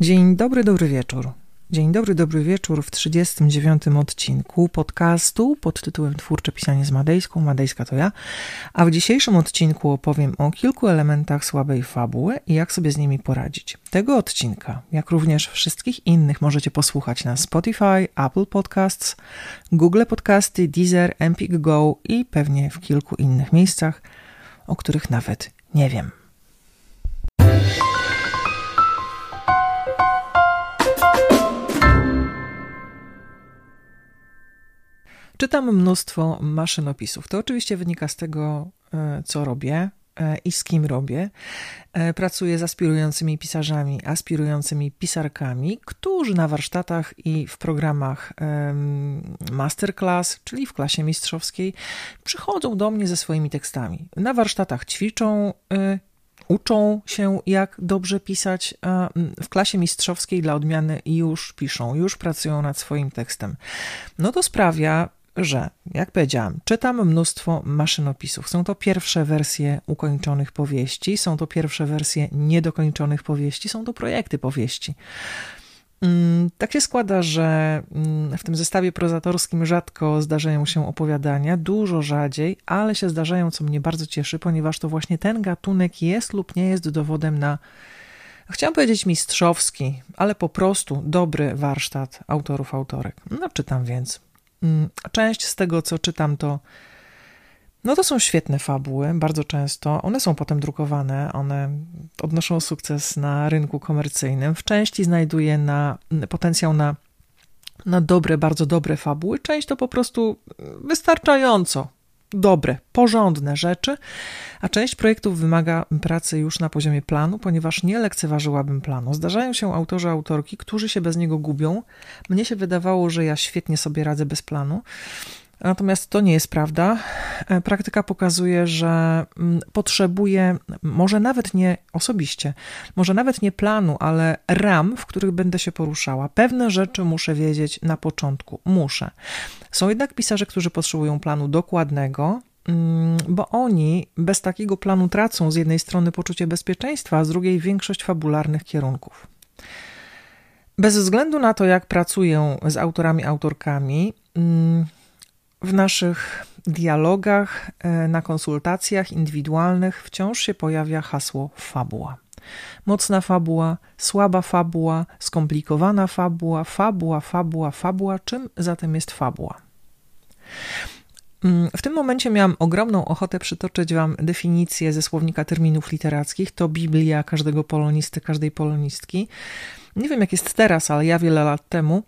Dzień dobry, dobry wieczór. Dzień dobry, dobry wieczór w 39 odcinku podcastu pod tytułem Twórcze pisanie z Madejską. Madejska to ja. A w dzisiejszym odcinku opowiem o kilku elementach słabej fabuły i jak sobie z nimi poradzić. Tego odcinka, jak również wszystkich innych, możecie posłuchać na Spotify, Apple Podcasts, Google Podcasty, Deezer, Empik Go i pewnie w kilku innych miejscach, o których nawet nie wiem. Czytam mnóstwo maszynopisów. To oczywiście wynika z tego, e, co robię e, i z kim robię. E, pracuję z aspirującymi pisarzami, aspirującymi pisarkami, którzy na warsztatach i w programach masterclass, czyli w klasie mistrzowskiej, przychodzą do mnie ze swoimi tekstami. Na warsztatach ćwiczą, uczą się, jak dobrze pisać. W klasie mistrzowskiej dla odmiany już piszą, już pracują nad swoim tekstem. No to sprawia, że, jak powiedziałam, czytam mnóstwo maszynopisów. Są to pierwsze wersje ukończonych powieści, są to pierwsze wersje niedokończonych powieści, są to projekty powieści. Mm, tak się składa, że mm, w tym zestawie prozatorskim rzadko zdarzają się opowiadania, dużo rzadziej, ale się zdarzają, co mnie bardzo cieszy, ponieważ to właśnie ten gatunek jest lub nie jest dowodem na, chciałam powiedzieć mistrzowski, ale po prostu dobry warsztat autorów, autorek. No, czytam więc część z tego, co czytam, to no to są świetne fabuły, bardzo często. One są potem drukowane, one odnoszą sukces na rynku komercyjnym. W części znajduje na, potencjał na, na dobre, bardzo dobre fabuły. Część to po prostu wystarczająco dobre, porządne rzeczy, a część projektów wymaga pracy już na poziomie planu, ponieważ nie lekceważyłabym planu. Zdarzają się autorzy, autorki, którzy się bez niego gubią. Mnie się wydawało, że ja świetnie sobie radzę bez planu. Natomiast to nie jest prawda. E, praktyka pokazuje, że mm, potrzebuję, może nawet nie osobiście, może nawet nie planu, ale ram, w których będę się poruszała. Pewne rzeczy muszę wiedzieć na początku. Muszę. Są jednak pisarze, którzy potrzebują planu dokładnego, mm, bo oni bez takiego planu tracą z jednej strony poczucie bezpieczeństwa, a z drugiej większość fabularnych kierunków. Bez względu na to, jak pracuję z autorami, autorkami, mm, w naszych dialogach, e, na konsultacjach indywidualnych wciąż się pojawia hasło fabuła. Mocna fabuła, słaba fabuła, skomplikowana fabuła, fabuła, fabuła, fabuła. Czym zatem jest fabuła? Mm, w tym momencie miałam ogromną ochotę przytoczyć Wam definicję ze słownika terminów literackich. To Biblia każdego polonisty, każdej polonistki. Nie wiem, jak jest teraz, ale ja wiele lat temu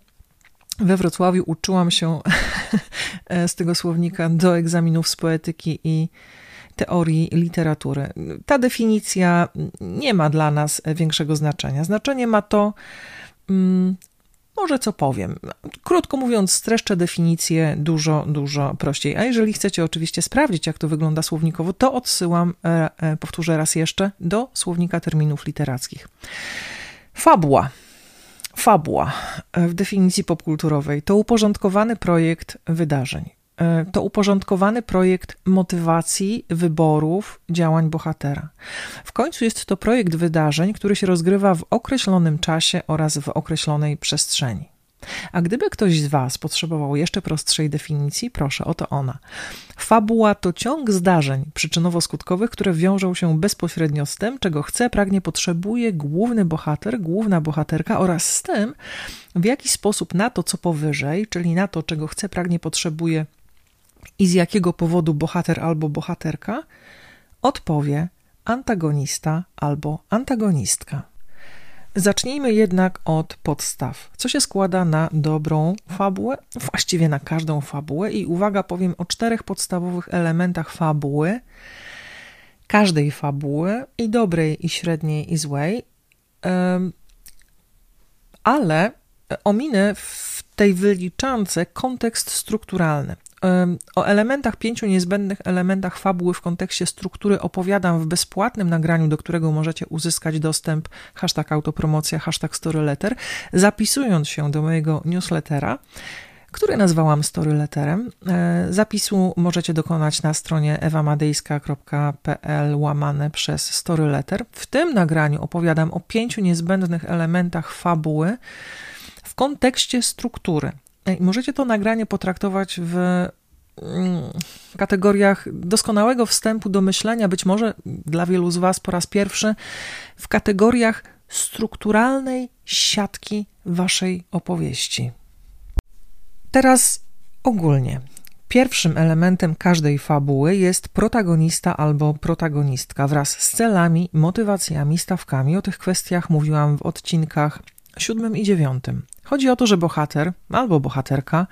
we Wrocławiu uczyłam się z tego słownika do egzaminów z poetyki i teorii literatury. Ta definicja nie ma dla nas większego znaczenia. Znaczenie ma to, mm, może co powiem. Krótko mówiąc, streszczę definicję dużo, dużo prościej. A jeżeli chcecie oczywiście sprawdzić, jak to wygląda słownikowo, to odsyłam, e, e, powtórzę raz jeszcze, do słownika terminów literackich. Fabuła Fabuła e, w definicji popkulturowej to uporządkowany projekt wydarzeń. E, to uporządkowany projekt motywacji, wyborów, działań bohatera. W końcu jest to projekt wydarzeń, który się rozgrywa w określonym czasie oraz w określonej przestrzeni. A gdyby ktoś z Was potrzebował jeszcze prostszej definicji, proszę, oto ona. Fabuła to ciąg zdarzeń przyczynowo-skutkowych, które wiążą się bezpośrednio z tym, czego chce, pragnie, potrzebuje główny bohater, główna bohaterka oraz z tym, w jaki sposób na to, co powyżej, czyli na to, czego chce, pragnie, potrzebuje i z jakiego powodu bohater albo bohaterka, odpowie antagonista albo antagonistka. Zacznijmy jednak od podstaw. Co się składa na dobrą fabułę? Właściwie na każdą fabułę. I uwaga, powiem o czterech podstawowych elementach fabuły. Każdej fabuły, i dobrej, i średniej, i złej. Ale ominę w tej wyliczance kontekst strukturalny. O elementach, pięciu niezbędnych elementach fabuły w kontekście struktury opowiadam w bezpłatnym nagraniu, do którego możecie uzyskać dostęp hashtag autopromocja, hashtag storyletter, zapisując się do mojego newslettera który nazwałam storyletterem. E, zapisu możecie dokonać na stronie ewamadejska.pl łamane przez storyletter. W tym nagraniu opowiadam o pięciu niezbędnych elementach fabuły w kontekście struktury. Możecie to nagranie potraktować w mm, kategoriach doskonałego wstępu do myślenia, być może dla wielu z Was po raz pierwszy, w kategoriach strukturalnej siatki Waszej opowieści. Teraz ogólnie. Pierwszym elementem każdej fabuły jest protagonista albo protagonistka wraz z celami, motywacjami, stawkami. O tych kwestiach mówiłam w odcinkach siódmym i dziewiątym. Chodzi o to, że bohater albo bohaterka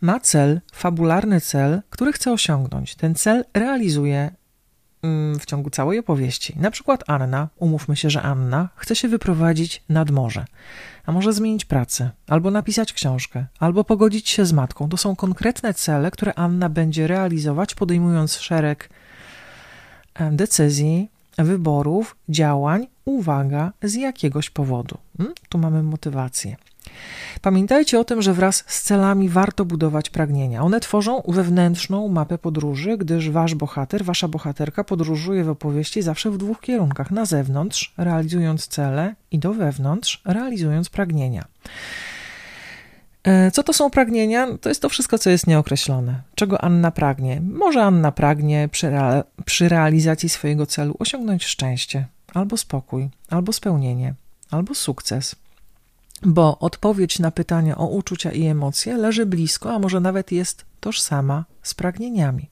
ma cel, fabularny cel, który chce osiągnąć. Ten cel realizuje mm, w ciągu całej opowieści. Na przykład Anna, umówmy się, że Anna chce się wyprowadzić nad morze a może zmienić pracę, albo napisać książkę, albo pogodzić się z matką. To są konkretne cele, które Anna będzie realizować, podejmując szereg decyzji, wyborów, działań, uwaga, z jakiegoś powodu. Hmm? Tu mamy motywację. Pamiętajcie o tym, że wraz z celami warto budować pragnienia. One tworzą wewnętrzną mapę podróży, gdyż wasz bohater, wasza bohaterka podróżuje w opowieści zawsze w dwóch kierunkach: na zewnątrz, realizując cele, i do wewnątrz, realizując pragnienia. E, co to są pragnienia? To jest to wszystko, co jest nieokreślone. Czego Anna pragnie? Może Anna pragnie przy, rea przy realizacji swojego celu osiągnąć szczęście, albo spokój, albo spełnienie, albo sukces bo odpowiedź na pytania o uczucia i emocje leży blisko, a może nawet jest tożsama z pragnieniami.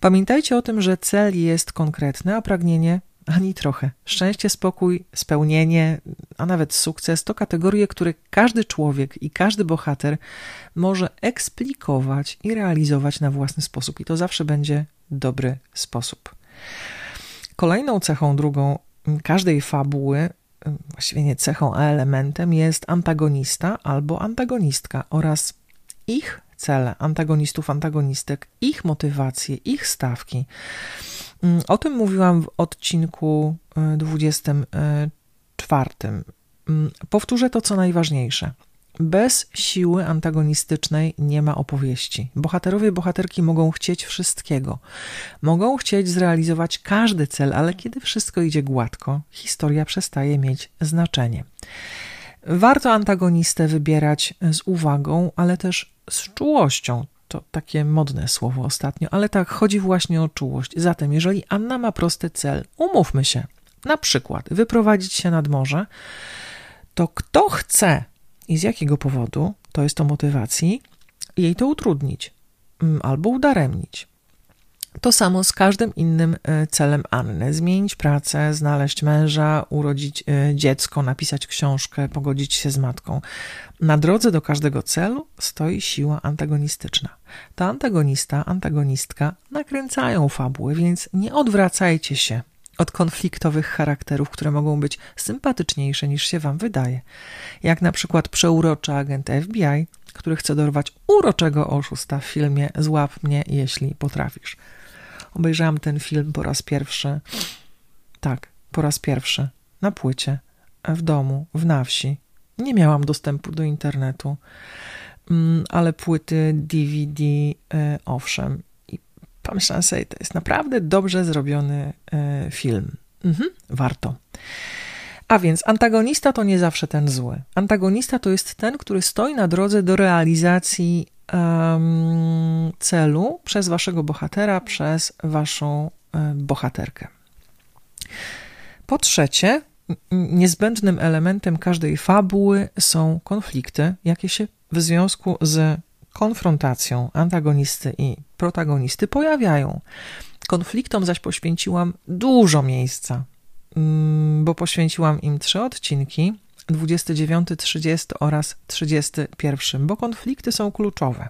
Pamiętajcie o tym, że cel jest konkretny, a pragnienie ani trochę. Szczęście, spokój, spełnienie, a nawet sukces to kategorie, które każdy człowiek i każdy bohater może eksplikować i realizować na własny sposób, i to zawsze będzie dobry sposób. Kolejną cechą drugą każdej fabuły właściwie nie cechą, a elementem jest antagonista albo antagonistka oraz ich cele antagonistów, antagonistek, ich motywacje, ich stawki. Mm, o tym mówiłam w odcinku 24. Mm, powtórzę to, co najważniejsze. Bez siły antagonistycznej nie ma opowieści. Bohaterowie, bohaterki mogą chcieć wszystkiego. Mogą chcieć zrealizować każdy cel, ale kiedy wszystko idzie gładko, historia przestaje mieć znaczenie. Warto antagonistę wybierać z uwagą, ale też z czułością. To takie modne słowo ostatnio, ale tak, chodzi właśnie o czułość. Zatem, jeżeli Anna ma prosty cel, umówmy się, na przykład wyprowadzić się nad morze, to kto chce i z jakiego powodu, to jest to motywacji, jej to utrudnić mm, albo udaremnić. To samo z każdym innym e, celem Anny: zmienić pracę, znaleźć męża, urodzić e, dziecko, napisać książkę, pogodzić się z matką. Na drodze do każdego celu stoi siła antagonistyczna. Ta antagonista, antagonistka nakręcają fabuły, więc nie odwracajcie się od konfliktowych charakterów, które mogą być sympatyczniejsze niż się wam wydaje. Jak na przykład przeuroczy agent FBI, który chce dorwać uroczego oszusta w filmie Złap mnie, jeśli potrafisz. Obejrzałam ten film po raz pierwszy. Tak, po raz pierwszy. Na płycie, w domu, w na wsi. Nie miałam dostępu do internetu, mm, ale płyty DVD e, owszem pomyślałam sobie, to jest naprawdę dobrze zrobiony e, film. Mhm, warto. A więc antagonista to nie zawsze ten zły. Antagonista to jest ten, który stoi na drodze do realizacji um, celu przez waszego bohatera, przez waszą um, bohaterkę. Po trzecie, niezbędnym elementem każdej fabuły są konflikty, jakie się w związku z konfrontacją antagonisty i protagonisty pojawiają. Konfliktom zaś poświęciłam dużo miejsca, mm, bo poświęciłam im trzy odcinki 29, 30 oraz 31, bo konflikty są kluczowe.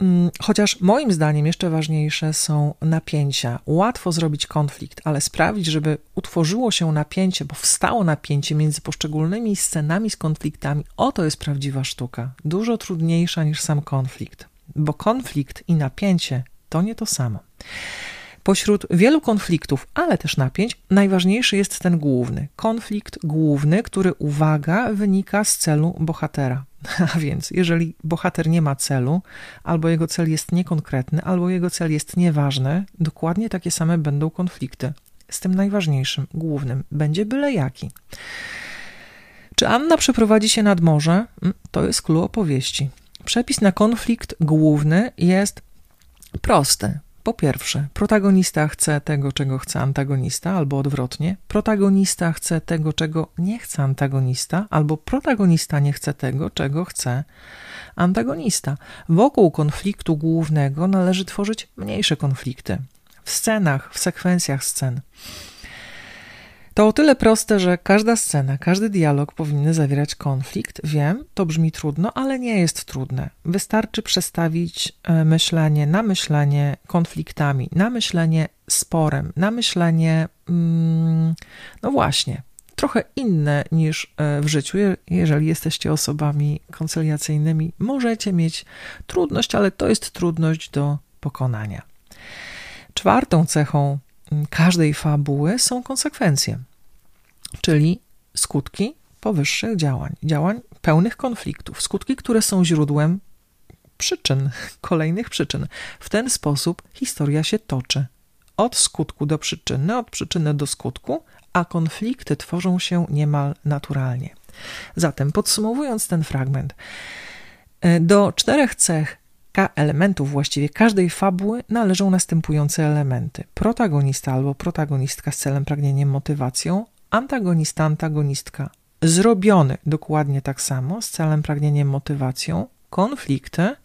Mm, chociaż moim zdaniem jeszcze ważniejsze są napięcia. Łatwo zrobić konflikt, ale sprawić, żeby utworzyło się napięcie, bo wstało napięcie między poszczególnymi scenami z konfliktami, oto jest prawdziwa sztuka. Dużo trudniejsza niż sam konflikt, bo konflikt i napięcie to nie to samo. Pośród wielu konfliktów, ale też napięć, najważniejszy jest ten główny. Konflikt główny, który, uwaga, wynika z celu bohatera. A więc, jeżeli bohater nie ma celu, albo jego cel jest niekonkretny, albo jego cel jest nieważny, dokładnie takie same będą konflikty. Z tym najważniejszym, głównym, będzie byle jaki. Czy Anna przeprowadzi się nad morze? Mm, to jest clue opowieści. Przepis na konflikt główny jest prosty. Po pierwsze, protagonista chce tego, czego chce antagonista, albo odwrotnie. Protagonista chce tego, czego nie chce antagonista, albo protagonista nie chce tego, czego chce antagonista. Wokół konfliktu głównego należy tworzyć mniejsze konflikty. W scenach, w sekwencjach scen. To o tyle proste, że każda scena, każdy dialog powinny zawierać konflikt. Wiem, to brzmi trudno, ale nie jest trudne. Wystarczy przestawić e, myślenie na myślenie konfliktami, na myślenie sporem, na myślenie, mm, no właśnie, trochę inne niż e, w życiu. Jeżeli jesteście osobami koncyliacyjnymi, możecie mieć trudność, ale to jest trudność do pokonania. Czwartą cechą mm, każdej fabuły są konsekwencje czyli skutki powyższych działań, działań pełnych konfliktów, skutki, które są źródłem przyczyn, kolejnych przyczyn. W ten sposób historia się toczy od skutku do przyczyny, od przyczyny do skutku, a konflikty tworzą się niemal naturalnie. Zatem podsumowując ten fragment, e, do czterech cech elementów właściwie każdej fabuły należą następujące elementy: protagonista albo protagonistka z celem, pragnieniem, motywacją, antagonista, antagonistka zrobiony dokładnie tak samo z celem, pragnieniem, motywacją, konflikty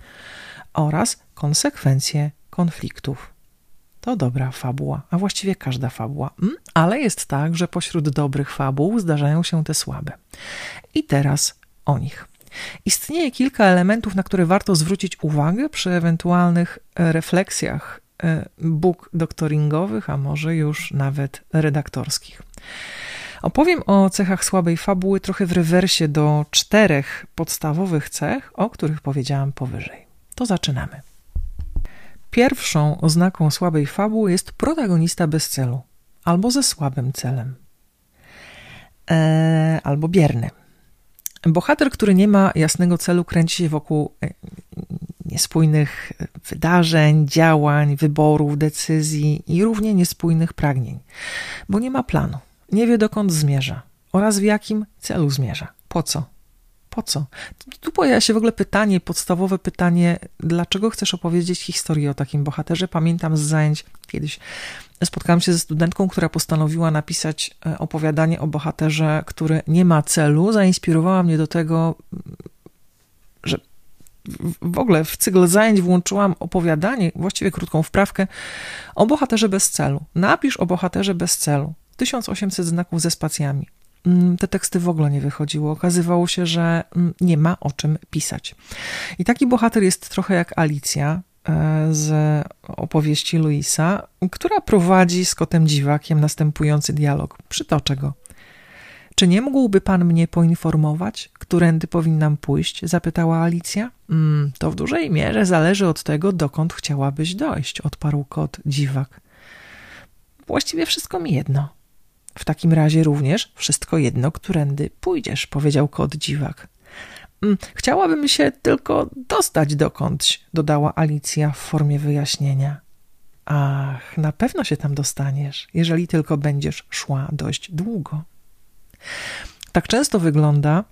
oraz konsekwencje konfliktów. To dobra fabuła, a właściwie każda fabuła. Mm, ale jest tak, że pośród dobrych fabuł zdarzają się te słabe. I teraz o nich. Istnieje kilka elementów, na które warto zwrócić uwagę przy ewentualnych refleksjach e, book doktoringowych, a może już nawet redaktorskich. Opowiem o cechach słabej fabuły trochę w rewersie do czterech podstawowych cech, o których powiedziałam powyżej. To zaczynamy. Pierwszą oznaką słabej fabuły jest protagonista bez celu, albo ze słabym celem, eee, albo bierny. Bohater, który nie ma jasnego celu, kręci się wokół e, niespójnych wydarzeń, działań, wyborów, decyzji i równie niespójnych pragnień, bo nie ma planu. Nie wie dokąd zmierza oraz w jakim celu zmierza. Po co? Po co? Tu pojawia się w ogóle pytanie, podstawowe pytanie, dlaczego chcesz opowiedzieć historię o takim bohaterze? Pamiętam z zajęć kiedyś spotkałam się ze studentką, która postanowiła napisać e, opowiadanie o bohaterze, który nie ma celu. Zainspirowała mnie do tego, że w ogóle w cykl zajęć włączyłam opowiadanie, właściwie krótką wprawkę o bohaterze bez celu. Napisz o bohaterze bez celu. 1800 znaków ze spacjami. Mm, te teksty w ogóle nie wychodziły. Okazywało się, że mm, nie ma o czym pisać. I taki bohater jest trochę jak Alicja e, z opowieści Luisa, która prowadzi z kotem dziwakiem następujący dialog. Przytoczę go. Czy nie mógłby pan mnie poinformować, którędy powinnam pójść? zapytała Alicja. Mm, to w dużej mierze zależy od tego, dokąd chciałabyś dojść, odparł kot dziwak. Właściwie wszystko mi jedno. W takim razie również wszystko jedno, którędy pójdziesz, powiedział kot dziwak. Mm, chciałabym się tylko dostać dokądś, dodała Alicja w formie wyjaśnienia. Ach, na pewno się tam dostaniesz, jeżeli tylko będziesz szła dość długo. Tak często wygląda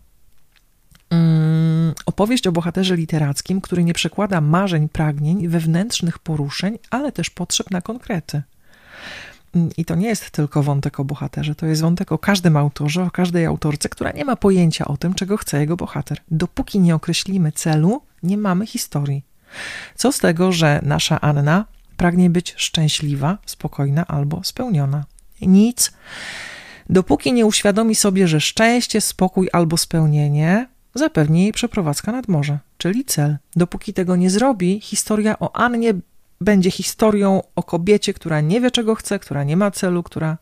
um, opowieść o bohaterze literackim, który nie przekłada marzeń, pragnień, wewnętrznych poruszeń, ale też potrzeb na konkrety. I to nie jest tylko wątek o bohaterze, to jest wątek o każdym autorze, o każdej autorce, która nie ma pojęcia o tym, czego chce jego bohater. Dopóki nie określimy celu, nie mamy historii. Co z tego, że nasza Anna pragnie być szczęśliwa, spokojna albo spełniona? Nic. Dopóki nie uświadomi sobie, że szczęście, spokój albo spełnienie zapewni jej przeprowadzka nad morze, czyli cel. Dopóki tego nie zrobi, historia o Annie będzie historią o kobiecie, która nie wie, czego chce, która nie ma celu, która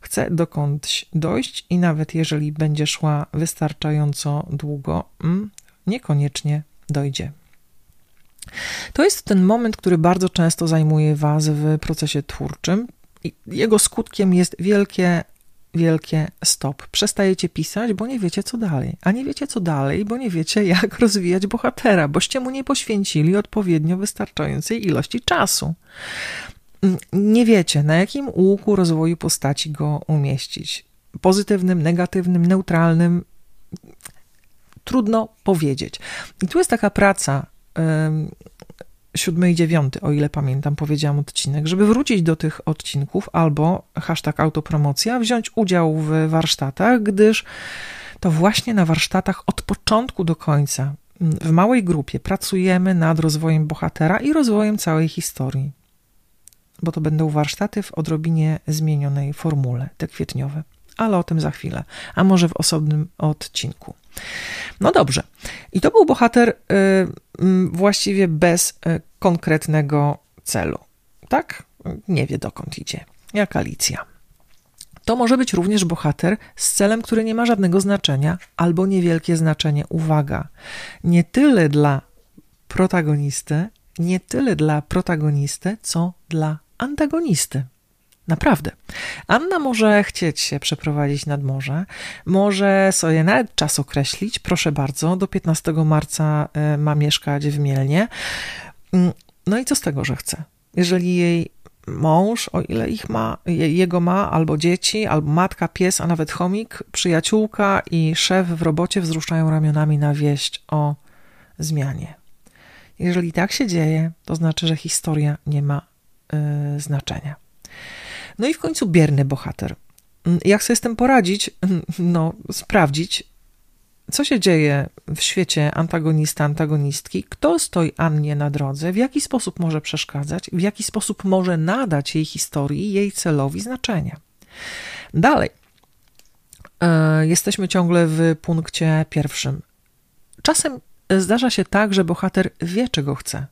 chce dokądś dojść i nawet jeżeli będzie szła wystarczająco długo, mm, niekoniecznie dojdzie. To jest ten moment, który bardzo często zajmuje Was w procesie twórczym. I jego skutkiem jest wielkie, wielkie stop. Przestajecie pisać, bo nie wiecie co dalej. A nie wiecie co dalej, bo nie wiecie jak rozwijać bohatera, boście mu nie poświęcili odpowiednio wystarczającej ilości czasu. Mm, nie wiecie, na jakim łuku rozwoju postaci go umieścić. Pozytywnym, negatywnym, neutralnym. Trudno powiedzieć. I tu jest taka praca siódmy i dziewiąty, o ile pamiętam, powiedziałam odcinek, żeby wrócić do tych odcinków albo hashtag autopromocja, wziąć udział w warsztatach, gdyż to właśnie na warsztatach od początku do końca w małej grupie pracujemy nad rozwojem bohatera i rozwojem całej historii. Bo to będą warsztaty w odrobinie zmienionej formule, te kwietniowe. Ale o tym za chwilę, a może w osobnym odcinku. No dobrze. I to był bohater y, właściwie bez y, konkretnego celu. Tak? Nie wie dokąd idzie. Jak Alicja. To może być również bohater z celem, który nie ma żadnego znaczenia, albo niewielkie znaczenie. Uwaga, nie tyle dla protagonisty, nie tyle dla protagonisty, co dla antagonisty. Naprawdę. Anna może chcieć się przeprowadzić nad morze, może sobie nawet czas określić, proszę bardzo, do 15 marca e, ma mieszkać w Mielnie. Mm, no i co z tego, że chce? Jeżeli jej mąż, o ile ich ma, jego ma, albo dzieci, albo matka, pies, a nawet chomik, przyjaciółka i szef w robocie wzruszają ramionami na wieść o zmianie. Jeżeli tak się dzieje, to znaczy, że historia nie ma y, znaczenia. No i w końcu bierny bohater. Mm, jak sobie z tym poradzić? No, sprawdzić, co się dzieje w świecie antagonista, antagonistki, kto stoi Annie na drodze, w jaki sposób może przeszkadzać, w jaki sposób może nadać jej historii, jej celowi znaczenia. Dalej. E, jesteśmy ciągle w punkcie pierwszym. Czasem zdarza się tak, że bohater wie, czego chce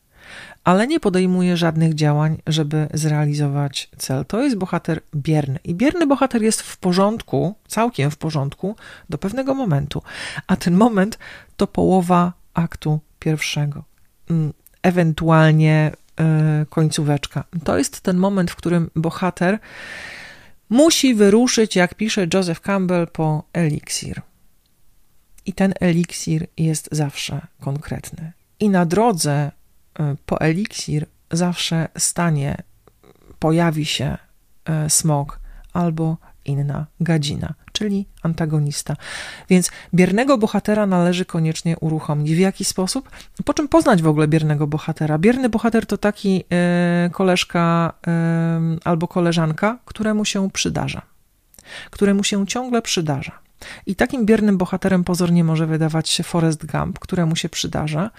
ale nie podejmuje żadnych działań, żeby zrealizować cel. To jest bohater bierny. I bierny bohater jest w porządku, całkiem w porządku, do pewnego momentu. A ten moment to połowa aktu pierwszego. Mm, ewentualnie yy, końcóweczka. To jest ten moment, w którym bohater musi wyruszyć, jak pisze Joseph Campbell, po eliksir. I ten eliksir jest zawsze konkretny. I na drodze E, po eliksir zawsze stanie, pojawi się e, smog albo inna gadzina, czyli antagonista. Więc biernego bohatera należy koniecznie uruchomić. W jaki sposób? Po czym poznać w ogóle biernego bohatera? Bierny bohater to taki y, koleżka albo koleżanka, któremu się przydarza, któremu się ciągle przydarza. I takim biernym bohaterem pozornie może wydawać się Forrest Gump, któremu się przydarza,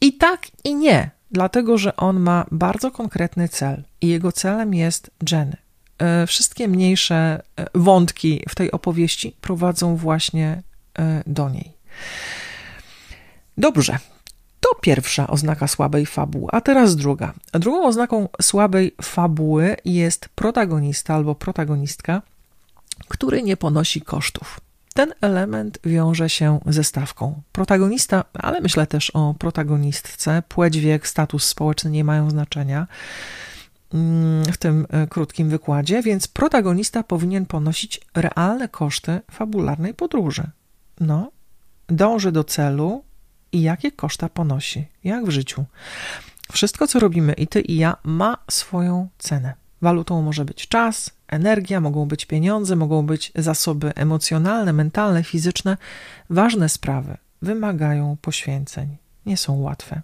i tak, i nie, dlatego że on ma bardzo konkretny cel i jego celem jest Jenny. E, wszystkie mniejsze e, wątki w tej opowieści prowadzą właśnie e, do niej. Dobrze, to pierwsza oznaka słabej fabuły, a teraz druga. Drugą oznaką słabej fabuły jest protagonista albo protagonistka, który nie ponosi kosztów. Ten element wiąże się ze stawką. Protagonista, ale myślę też o protagonistce, płeć, wiek, status społeczny nie mają znaczenia mm, w tym e, krótkim wykładzie, więc protagonista powinien ponosić realne koszty fabularnej podróży. No, dąży do celu i jakie koszta ponosi, jak w życiu. Wszystko, co robimy i ty, i ja, ma swoją cenę. Walutą może być czas, energia, mogą być pieniądze, mogą być zasoby emocjonalne, mentalne, fizyczne. Ważne sprawy wymagają poświęceń, nie są łatwe.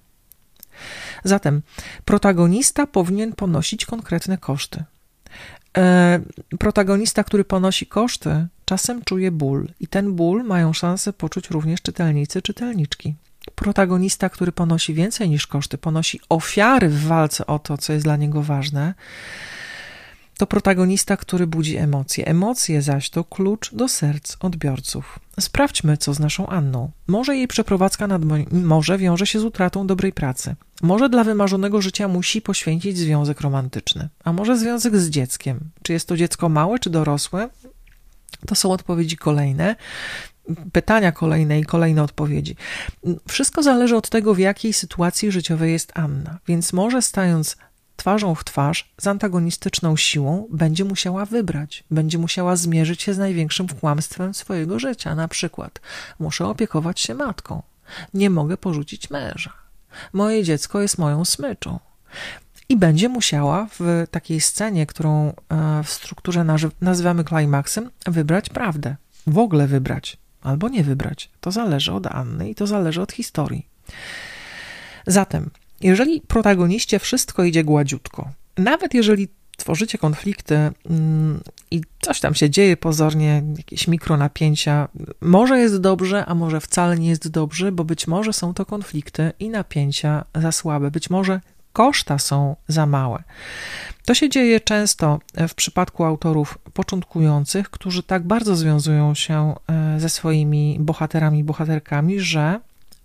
Zatem protagonista powinien ponosić konkretne koszty. E, protagonista, który ponosi koszty, czasem czuje ból, i ten ból mają szansę poczuć również czytelnicy, czytelniczki. Protagonista, który ponosi więcej niż koszty, ponosi ofiary w walce o to, co jest dla niego ważne, to protagonista, który budzi emocje. Emocje zaś to klucz do serc odbiorców. Sprawdźmy, co z naszą Anną. Może jej przeprowadzka nad morze wiąże się z utratą dobrej pracy. Może dla wymarzonego życia musi poświęcić związek romantyczny. A może związek z dzieckiem. Czy jest to dziecko małe, czy dorosłe? To są odpowiedzi kolejne pytania kolejne i kolejne odpowiedzi. Wszystko zależy od tego, w jakiej sytuacji życiowej jest Anna. Więc może stając twarzą w twarz z antagonistyczną siłą będzie musiała wybrać, będzie musiała zmierzyć się z największym kłamstwem swojego życia. Na przykład, muszę opiekować się matką, nie mogę porzucić męża, moje dziecko jest moją smyczą. I będzie musiała w takiej scenie, którą e, w strukturze nazywamy klimaksem, wybrać prawdę. W ogóle wybrać, albo nie wybrać. To zależy od Anny i to zależy od historii. Zatem, jeżeli protagoniście wszystko idzie gładziutko, nawet jeżeli tworzycie konflikty mm, i coś tam się dzieje pozornie, jakieś mikronapięcia, może jest dobrze, a może wcale nie jest dobrze, bo być może są to konflikty i napięcia za słabe, być może koszta są za małe. To się dzieje często w przypadku autorów początkujących, którzy tak bardzo związują się e, ze swoimi bohaterami, bohaterkami, że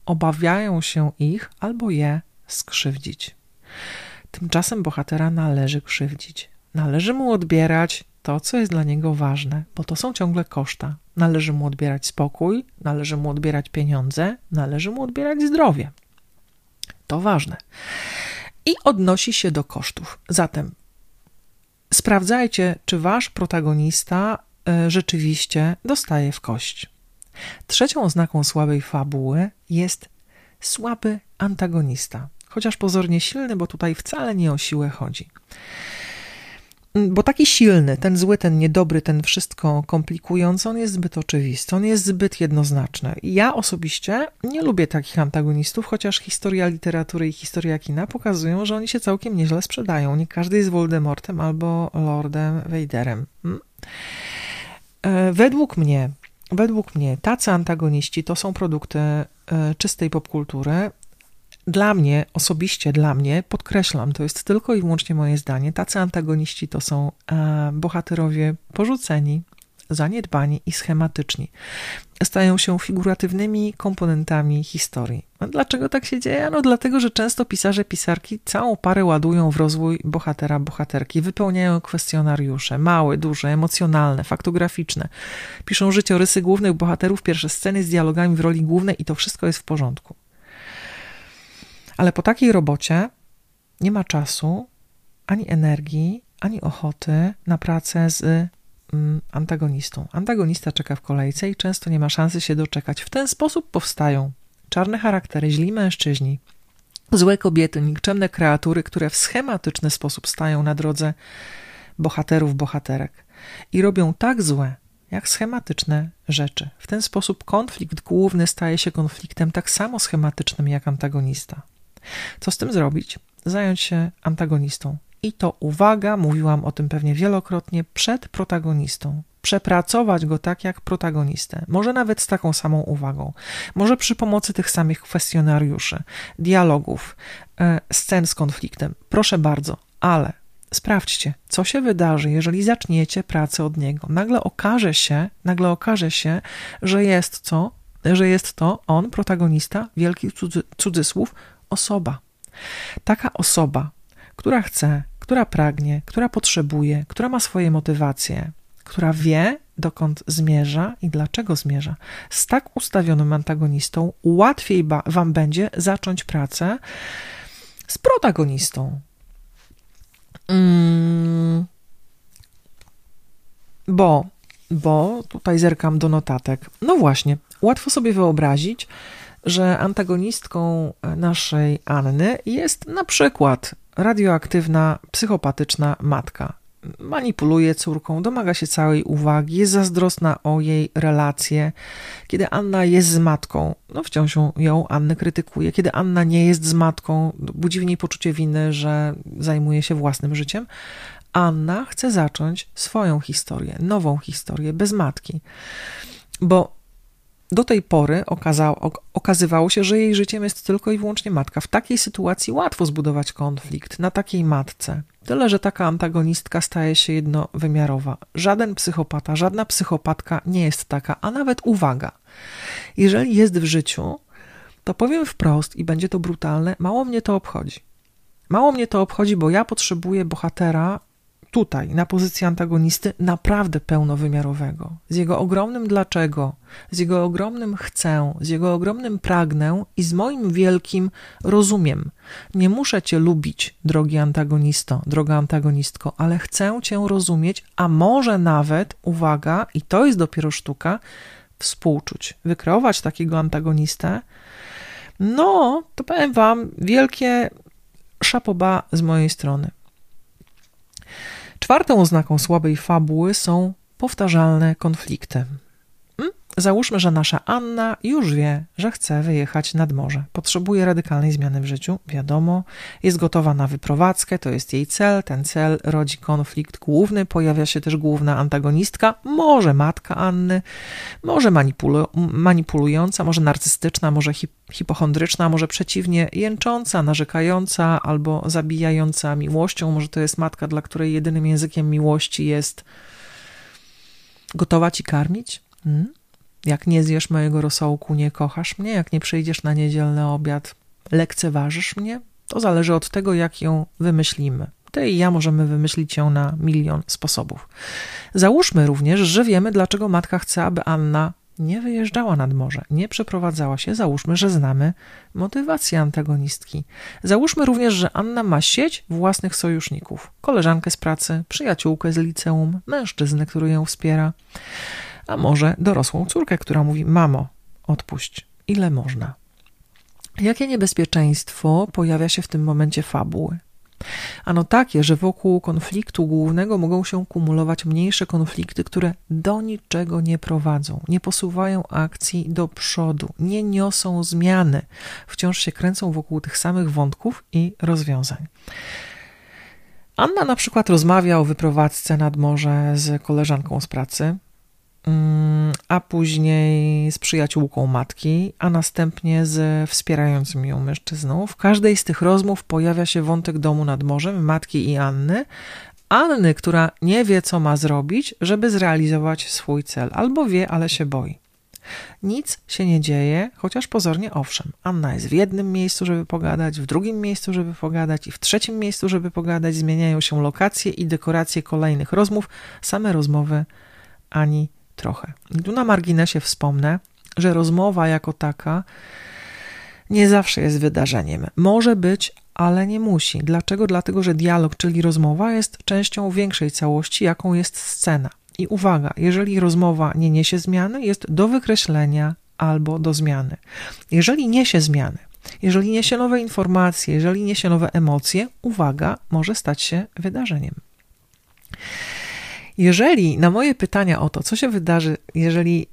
obawiają się ich albo je skrzywdzić. Tymczasem bohatera należy krzywdzić. Należy mu odbierać to, co jest dla niego ważne, bo to są ciągle koszta. Należy mu odbierać spokój, należy mu odbierać pieniądze, należy mu odbierać zdrowie. To ważne. I odnosi się do kosztów. Zatem sprawdzajcie, czy wasz protagonista e, rzeczywiście dostaje w kość. Trzecią oznaką słabej fabuły jest słaby antagonista, chociaż pozornie silny, bo tutaj wcale nie o siłę chodzi. Bo taki silny, ten zły, ten niedobry, ten wszystko komplikujący, on jest zbyt oczywisty, on jest zbyt jednoznaczny. Ja osobiście nie lubię takich antagonistów, chociaż historia literatury i historia kina pokazują, że oni się całkiem nieźle sprzedają. Nie każdy jest Voldemortem albo Lordem Vaderem. Hmm? E, według mnie według mnie tacy antagoniści to są produkty e, czystej popkultury. Dla mnie, osobiście dla mnie, podkreślam, to jest tylko i wyłącznie moje zdanie, tacy antagoniści to są e, bohaterowie porzuceni, zaniedbani i schematyczni. Stają się figuratywnymi komponentami historii. A dlaczego tak się dzieje? No dlatego, że często pisarze, pisarki całą parę ładują w rozwój bohatera, bohaterki, wypełniają kwestionariusze, małe, duże, emocjonalne, faktograficzne. Piszą życiorysy głównych bohaterów, pierwsze sceny z dialogami w roli głównej i to wszystko jest w porządku. Ale po takiej robocie nie ma czasu, ani energii, ani ochoty na pracę z Mm, antagonistą. Antagonista czeka w kolejce i często nie ma szansy się doczekać. W ten sposób powstają czarne charaktery, źli mężczyźni, złe kobiety, nikczemne kreatury, które w schematyczny sposób stają na drodze bohaterów, bohaterek i robią tak złe, jak schematyczne rzeczy. W ten sposób konflikt główny staje się konfliktem tak samo schematycznym jak antagonista. Co z tym zrobić? Zająć się antagonistą, i to uwaga, mówiłam o tym pewnie wielokrotnie, przed protagonistą. Przepracować go tak jak protagonistę, może nawet z taką samą uwagą, może przy pomocy tych samych kwestionariuszy, dialogów, e, scen z konfliktem. Proszę bardzo, ale sprawdźcie, co się wydarzy, jeżeli zaczniecie pracę od niego. Nagle okaże się, nagle okaże się, że jest co, że jest to on, protagonista, wielki cudzysłów, osoba. Taka osoba, która chce która pragnie, która potrzebuje, która ma swoje motywacje, która wie, dokąd zmierza i dlaczego zmierza. Z tak ustawionym antagonistą łatwiej wam będzie zacząć pracę z protagonistą. Mm. Bo, bo tutaj zerkam do notatek. No właśnie, łatwo sobie wyobrazić, że antagonistką naszej Anny jest na przykład radioaktywna, psychopatyczna matka. Manipuluje córką, domaga się całej uwagi, jest zazdrosna o jej relacje. Kiedy Anna jest z matką, no wciąż ją Annę krytykuje. Kiedy Anna nie jest z matką, budzi w niej poczucie winy, że zajmuje się własnym życiem. Anna chce zacząć swoją historię, nową historię, bez matki. Bo do tej pory okazało, okazywało się, że jej życiem jest tylko i wyłącznie matka. W takiej sytuacji łatwo zbudować konflikt na takiej matce. Tyle, że taka antagonistka staje się jednowymiarowa. Żaden psychopata, żadna psychopatka nie jest taka, a nawet uwaga. Jeżeli jest w życiu, to powiem wprost i będzie to brutalne, mało mnie to obchodzi. Mało mnie to obchodzi, bo ja potrzebuję bohatera, tutaj, na pozycji antagonisty, naprawdę pełnowymiarowego. Z jego ogromnym dlaczego, z jego ogromnym chcę, z jego ogromnym pragnę i z moim wielkim rozumiem. Nie muszę cię lubić, drogi antagonisto, droga antagonistko, ale chcę cię rozumieć, a może nawet, uwaga, i to jest dopiero sztuka, współczuć, wykreować takiego antagonistę. No, to powiem wam, wielkie szapoba z mojej strony. Czwartą oznaką słabej fabuły są powtarzalne konflikty. Hmm? Załóżmy, że nasza Anna już wie, że chce wyjechać nad morze. Potrzebuje radykalnej zmiany w życiu, wiadomo. Jest gotowa na wyprowadzkę, to jest jej cel. Ten cel rodzi konflikt główny. Pojawia się też główna antagonistka, może matka Anny, może manipulu manipulująca, może narcystyczna, może hip hipochondryczna, może przeciwnie, jęcząca, narzekająca albo zabijająca miłością. Może to jest matka, dla której jedynym językiem miłości jest gotować i karmić. Hmm? Jak nie zjesz mojego rosołku, nie kochasz mnie. Jak nie przyjdziesz na niedzielny obiad, lekceważysz mnie. To zależy od tego, jak ją wymyślimy. Ty i ja możemy wymyślić ją na milion sposobów. Załóżmy również, że wiemy, dlaczego matka chce, aby Anna nie wyjeżdżała nad morze, nie przeprowadzała się. Załóżmy, że znamy motywację antagonistki. Załóżmy również, że Anna ma sieć własnych sojuszników: koleżankę z pracy, przyjaciółkę z liceum, mężczyznę, który ją wspiera, a może dorosłą córkę, która mówi: Mamo, odpuść, ile można. Jakie niebezpieczeństwo pojawia się w tym momencie fabuły? Ano takie, że wokół konfliktu głównego mogą się kumulować mniejsze konflikty, które do niczego nie prowadzą, nie posuwają akcji do przodu, nie niosą zmiany, wciąż się kręcą wokół tych samych wątków i rozwiązań. Anna na przykład rozmawia o wyprowadzce nad morze z koleżanką z pracy, a później z przyjaciółką matki, a następnie z wspierającym ją mężczyzną. W każdej z tych rozmów pojawia się wątek domu nad morzem, matki i Anny. Anny, która nie wie, co ma zrobić, żeby zrealizować swój cel, albo wie, ale się boi. Nic się nie dzieje, chociaż pozornie owszem. Anna jest w jednym miejscu, żeby pogadać, w drugim miejscu, żeby pogadać i w trzecim miejscu, żeby pogadać. Zmieniają się lokacje i dekoracje kolejnych rozmów, same rozmowy ani trochę. Tu na marginesie wspomnę, że rozmowa jako taka nie zawsze jest wydarzeniem. Może być, ale nie musi. Dlaczego? Dlatego, że dialog, czyli rozmowa, jest częścią większej całości, jaką jest scena. I uwaga, jeżeli rozmowa nie niesie zmiany, jest do wykreślenia albo do zmiany. Jeżeli niesie zmiany, jeżeli niesie nowe informacje, jeżeli niesie nowe emocje, uwaga, może stać się wydarzeniem. Jeżeli na moje pytania o to, co się wydarzy, jeżeli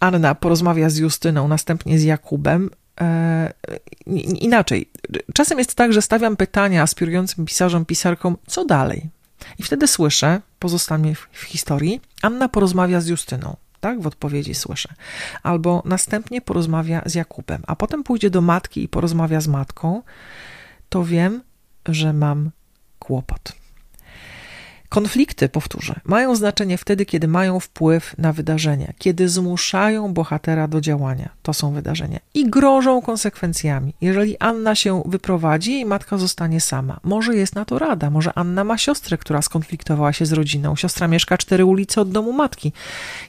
Anna porozmawia z Justyną, następnie z Jakubem, e, inaczej. Czasem jest tak, że stawiam pytania aspirującym pisarzom, pisarkom, co dalej? I wtedy słyszę, pozostańmy w, w historii, Anna porozmawia z Justyną. Tak, w odpowiedzi słyszę. Albo następnie porozmawia z Jakubem, a potem pójdzie do matki i porozmawia z matką, to wiem, że mam kłopot. Konflikty, powtórzę, mają znaczenie wtedy, kiedy mają wpływ na wydarzenia, kiedy zmuszają bohatera do działania. To są wydarzenia i grożą konsekwencjami. Jeżeli Anna się wyprowadzi, jej matka zostanie sama. Może jest na to rada, może Anna ma siostrę, która skonfliktowała się z rodziną. Siostra mieszka cztery ulice od domu matki.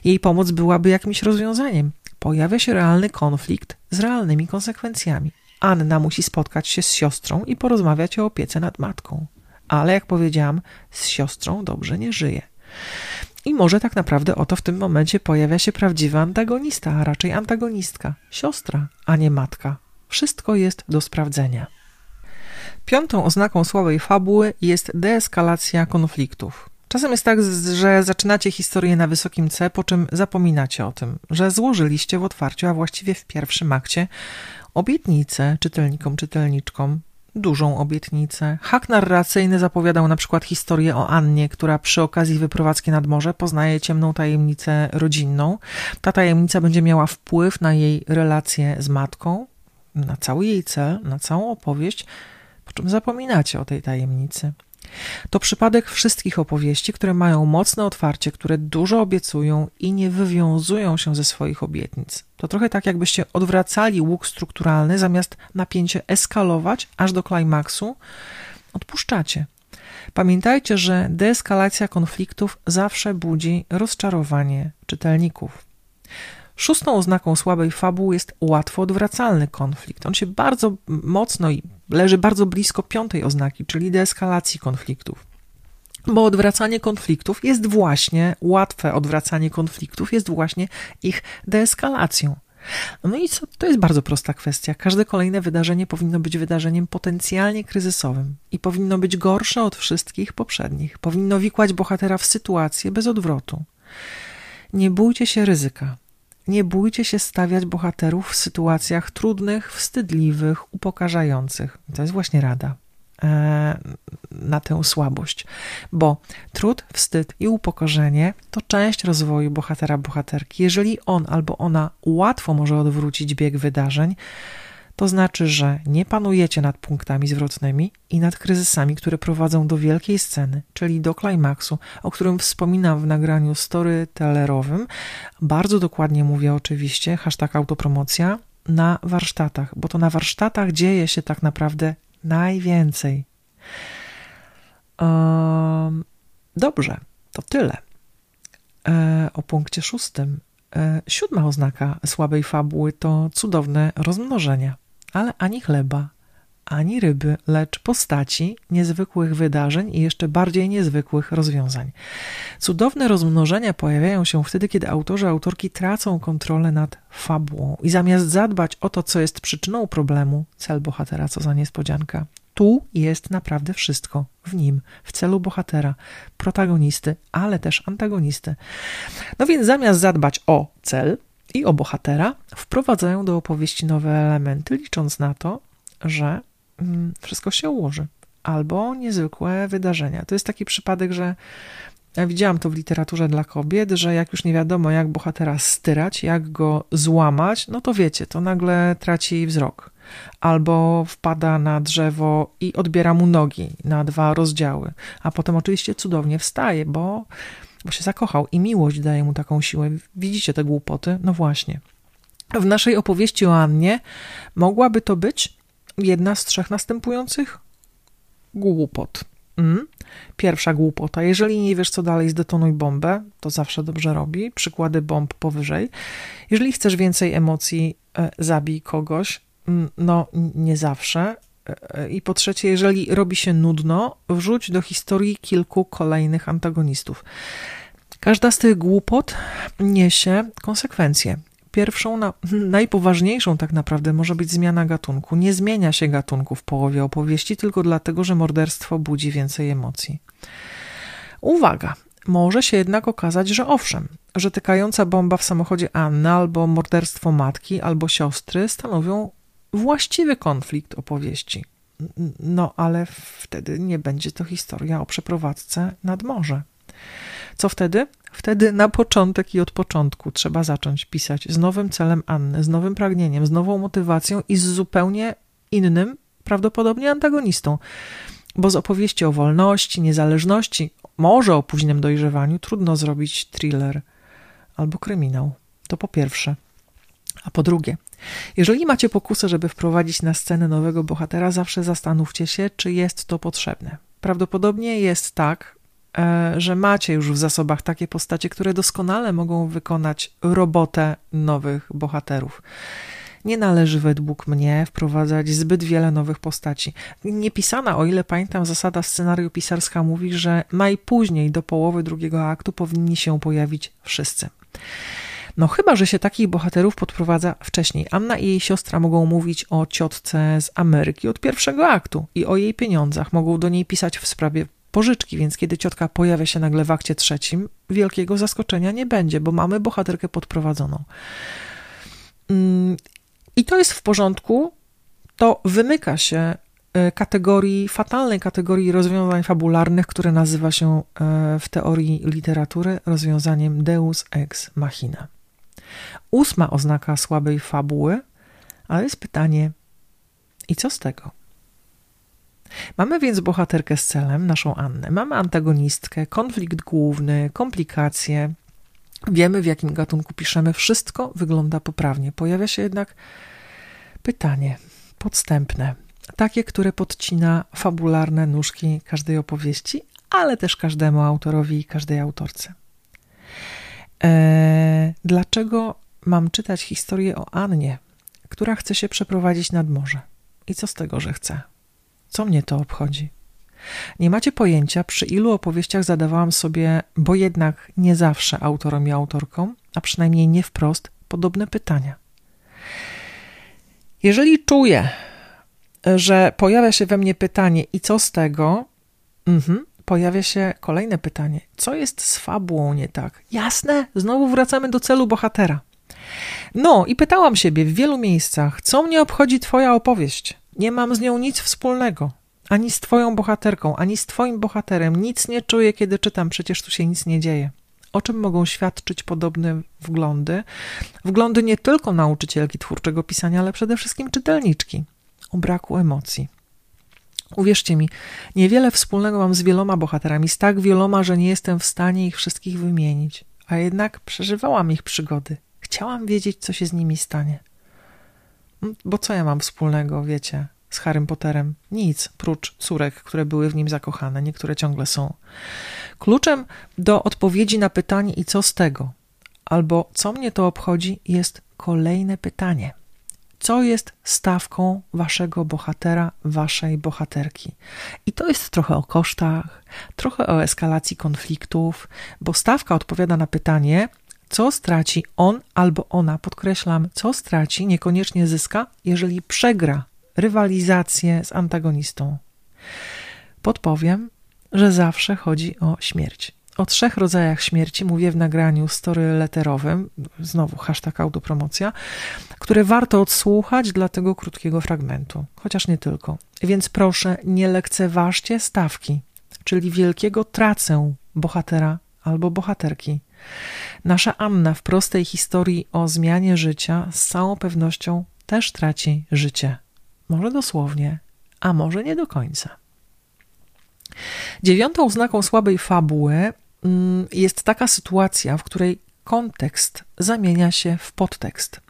Jej pomoc byłaby jakimś rozwiązaniem. Pojawia się realny konflikt z realnymi konsekwencjami. Anna musi spotkać się z siostrą i porozmawiać o opiece nad matką ale jak powiedziałam, z siostrą dobrze nie żyje. I może tak naprawdę oto w tym momencie pojawia się prawdziwy antagonista, a raczej antagonistka, siostra, a nie matka. Wszystko jest do sprawdzenia. Piątą oznaką słabej fabuły jest deeskalacja konfliktów. Czasem jest tak, że zaczynacie historię na wysokim C, po czym zapominacie o tym, że złożyliście w otwarciu, a właściwie w pierwszym akcie, obietnicę czytelnikom, czytelniczkom, dużą obietnicę. Hak narracyjny zapowiadał na przykład historię o Annie, która przy okazji wyprowadzki nad morze poznaje ciemną tajemnicę rodzinną. Ta tajemnica będzie miała wpływ na jej relacje z matką, na cały jej cel, na całą opowieść, po czym zapominacie o tej tajemnicy. To przypadek wszystkich opowieści, które mają mocne otwarcie, które dużo obiecują i nie wywiązują się ze swoich obietnic. To trochę tak, jakbyście odwracali łuk strukturalny, zamiast napięcie eskalować aż do klimaksu, odpuszczacie. Pamiętajcie, że deeskalacja konfliktów zawsze budzi rozczarowanie czytelników. Szóstą oznaką słabej fabuły jest łatwo odwracalny konflikt. On się bardzo mocno i leży bardzo blisko piątej oznaki, czyli deeskalacji konfliktów. Bo odwracanie konfliktów jest właśnie, łatwe odwracanie konfliktów jest właśnie ich deeskalacją. No i co? To jest bardzo prosta kwestia. Każde kolejne wydarzenie powinno być wydarzeniem potencjalnie kryzysowym i powinno być gorsze od wszystkich poprzednich. Powinno wikłać bohatera w sytuację bez odwrotu. Nie bójcie się ryzyka. Nie bójcie się stawiać bohaterów w sytuacjach trudnych, wstydliwych, upokarzających. To jest właśnie rada e, na tę słabość, bo trud, wstyd i upokorzenie to część rozwoju bohatera, bohaterki. Jeżeli on albo ona łatwo może odwrócić bieg wydarzeń, to znaczy, że nie panujecie nad punktami zwrotnymi i nad kryzysami, które prowadzą do wielkiej sceny, czyli do klimaksu, o którym wspominam w nagraniu storytellerowym. Bardzo dokładnie mówię oczywiście, hashtag autopromocja, na warsztatach, bo to na warsztatach dzieje się tak naprawdę najwięcej. Um, dobrze, to tyle. E, o punkcie szóstym. E, siódma oznaka słabej fabuły to cudowne rozmnożenie ale ani chleba, ani ryby, lecz postaci niezwykłych wydarzeń i jeszcze bardziej niezwykłych rozwiązań. Cudowne rozmnożenia pojawiają się wtedy, kiedy autorzy, autorki tracą kontrolę nad fabułą i zamiast zadbać o to, co jest przyczyną problemu, cel bohatera, co za niespodzianka, tu jest naprawdę wszystko w nim, w celu bohatera, protagonisty, ale też antagonisty. No więc zamiast zadbać o cel, i o bohatera wprowadzają do opowieści nowe elementy, licząc na to, że mm, wszystko się ułoży. Albo niezwykłe wydarzenia. To jest taki przypadek, że ja widziałam to w literaturze dla kobiet, że jak już nie wiadomo, jak bohatera styrać, jak go złamać, no to wiecie, to nagle traci wzrok. Albo wpada na drzewo i odbiera mu nogi na dwa rozdziały. A potem oczywiście cudownie wstaje, bo bo się zakochał i miłość daje mu taką siłę. Widzicie te głupoty? No właśnie. W naszej opowieści o Annie mogłaby to być jedna z trzech następujących głupot. Mm. Pierwsza głupota. Jeżeli nie wiesz, co dalej, zdetonuj bombę. To zawsze dobrze robi. Przykłady bomb powyżej. Jeżeli chcesz więcej emocji, e, zabij kogoś. Mm, no, nie zawsze. I po trzecie, jeżeli robi się nudno, wrzuć do historii kilku kolejnych antagonistów. Każda z tych głupot niesie konsekwencje. Pierwszą, na, najpoważniejszą tak naprawdę może być zmiana gatunku. Nie zmienia się gatunku w połowie opowieści, tylko dlatego, że morderstwo budzi więcej emocji. Uwaga! Może się jednak okazać, że owszem, że tykająca bomba w samochodzie Anny albo morderstwo matki albo siostry stanowią właściwy konflikt opowieści. No, ale wtedy nie będzie to historia o przeprowadzce nad morze. Co wtedy? Wtedy na początek i od początku trzeba zacząć pisać z nowym celem Anny, z nowym pragnieniem, z nową motywacją i z zupełnie innym, prawdopodobnie antagonistą. Bo z opowieści o wolności, niezależności, może o późnym dojrzewaniu, trudno zrobić thriller albo kryminał. To po pierwsze. A po drugie, jeżeli macie pokusę, żeby wprowadzić na scenę nowego bohatera, zawsze zastanówcie się, czy jest to potrzebne. Prawdopodobnie jest tak, e, że macie już w zasobach takie postacie, które doskonale mogą wykonać robotę nowych bohaterów. Nie należy według mnie wprowadzać zbyt wiele nowych postaci. Niepisana, o ile pamiętam, zasada scenariopisarska mówi, że najpóźniej do połowy drugiego aktu powinni się pojawić wszyscy. No chyba, że się takich bohaterów podprowadza wcześniej. Anna i jej siostra mogą mówić o ciotce z Ameryki od pierwszego aktu i o jej pieniądzach. Mogą do niej pisać w sprawie pożyczki, więc kiedy ciotka pojawia się nagle w akcie trzecim, wielkiego zaskoczenia nie będzie, bo mamy bohaterkę podprowadzoną. Mm, I to jest w porządku. To wymyka się e, kategorii, fatalnej kategorii rozwiązań fabularnych, które nazywa się e, w teorii literatury rozwiązaniem Deus ex machina. Ósma oznaka słabej fabuły, ale jest pytanie, i co z tego? Mamy więc bohaterkę z celem, naszą Annę. Mamy antagonistkę, konflikt główny, komplikacje. Wiemy, w jakim gatunku piszemy. Wszystko wygląda poprawnie. Pojawia się jednak pytanie podstępne. takie, które podcina fabularne nóżki każdej opowieści, ale też każdemu autorowi i każdej autorce. Eee, dlaczego mam czytać historię o Annie, która chce się przeprowadzić nad morze? I co z tego, że chce? Co mnie to obchodzi? Nie macie pojęcia, przy ilu opowieściach zadawałam sobie, bo jednak nie zawsze autorom i autorkom, a przynajmniej nie wprost, podobne pytania. Jeżeli czuję, że pojawia się we mnie pytanie, i co z tego? Mhm, pojawia się kolejne pytanie: co jest z fabułą nie tak? Jasne, znowu wracamy do celu bohatera. No i pytałam siebie w wielu miejscach, co mnie obchodzi Twoja opowieść? Nie mam z nią nic wspólnego. Ani z Twoją bohaterką, ani z Twoim bohaterem. Nic nie czuję, kiedy czytam, przecież tu się nic nie dzieje. O czym mogą świadczyć podobne wglądy? Wglądy nie tylko nauczycielki twórczego pisania, ale przede wszystkim czytelniczki. O braku emocji. Uwierzcie mi, niewiele wspólnego mam z wieloma bohaterami, z tak wieloma, że nie jestem w stanie ich wszystkich wymienić, a jednak przeżywałam ich przygody. Chciałam wiedzieć, co się z nimi stanie. Mm, bo co ja mam wspólnego, wiecie, z Harrym Potterem? Nic, prócz córek, które były w nim zakochane, niektóre ciągle są. Kluczem do odpowiedzi na pytanie i co z tego, albo co mnie to obchodzi, jest kolejne pytanie. Co jest stawką waszego bohatera, waszej bohaterki? I to jest trochę o kosztach, trochę o eskalacji konfliktów, bo stawka odpowiada na pytanie, co straci on albo ona, podkreślam, co straci, niekoniecznie zyska, jeżeli przegra rywalizację z antagonistą. Podpowiem, że zawsze chodzi o śmierć. O trzech rodzajach śmierci mówię w nagraniu story letterowym, znowu hashtag autopromocja, które warto odsłuchać dla tego krótkiego fragmentu, chociaż nie tylko. Więc proszę, nie lekceważcie stawki, czyli wielkiego tracę bohatera albo bohaterki. Nasza Anna w prostej historii o zmianie życia z całą pewnością też traci życie. Może dosłownie, a może nie do końca. Dziewiątą oznaką słabej fabuły jest taka sytuacja, w której kontekst zamienia się w podtekst.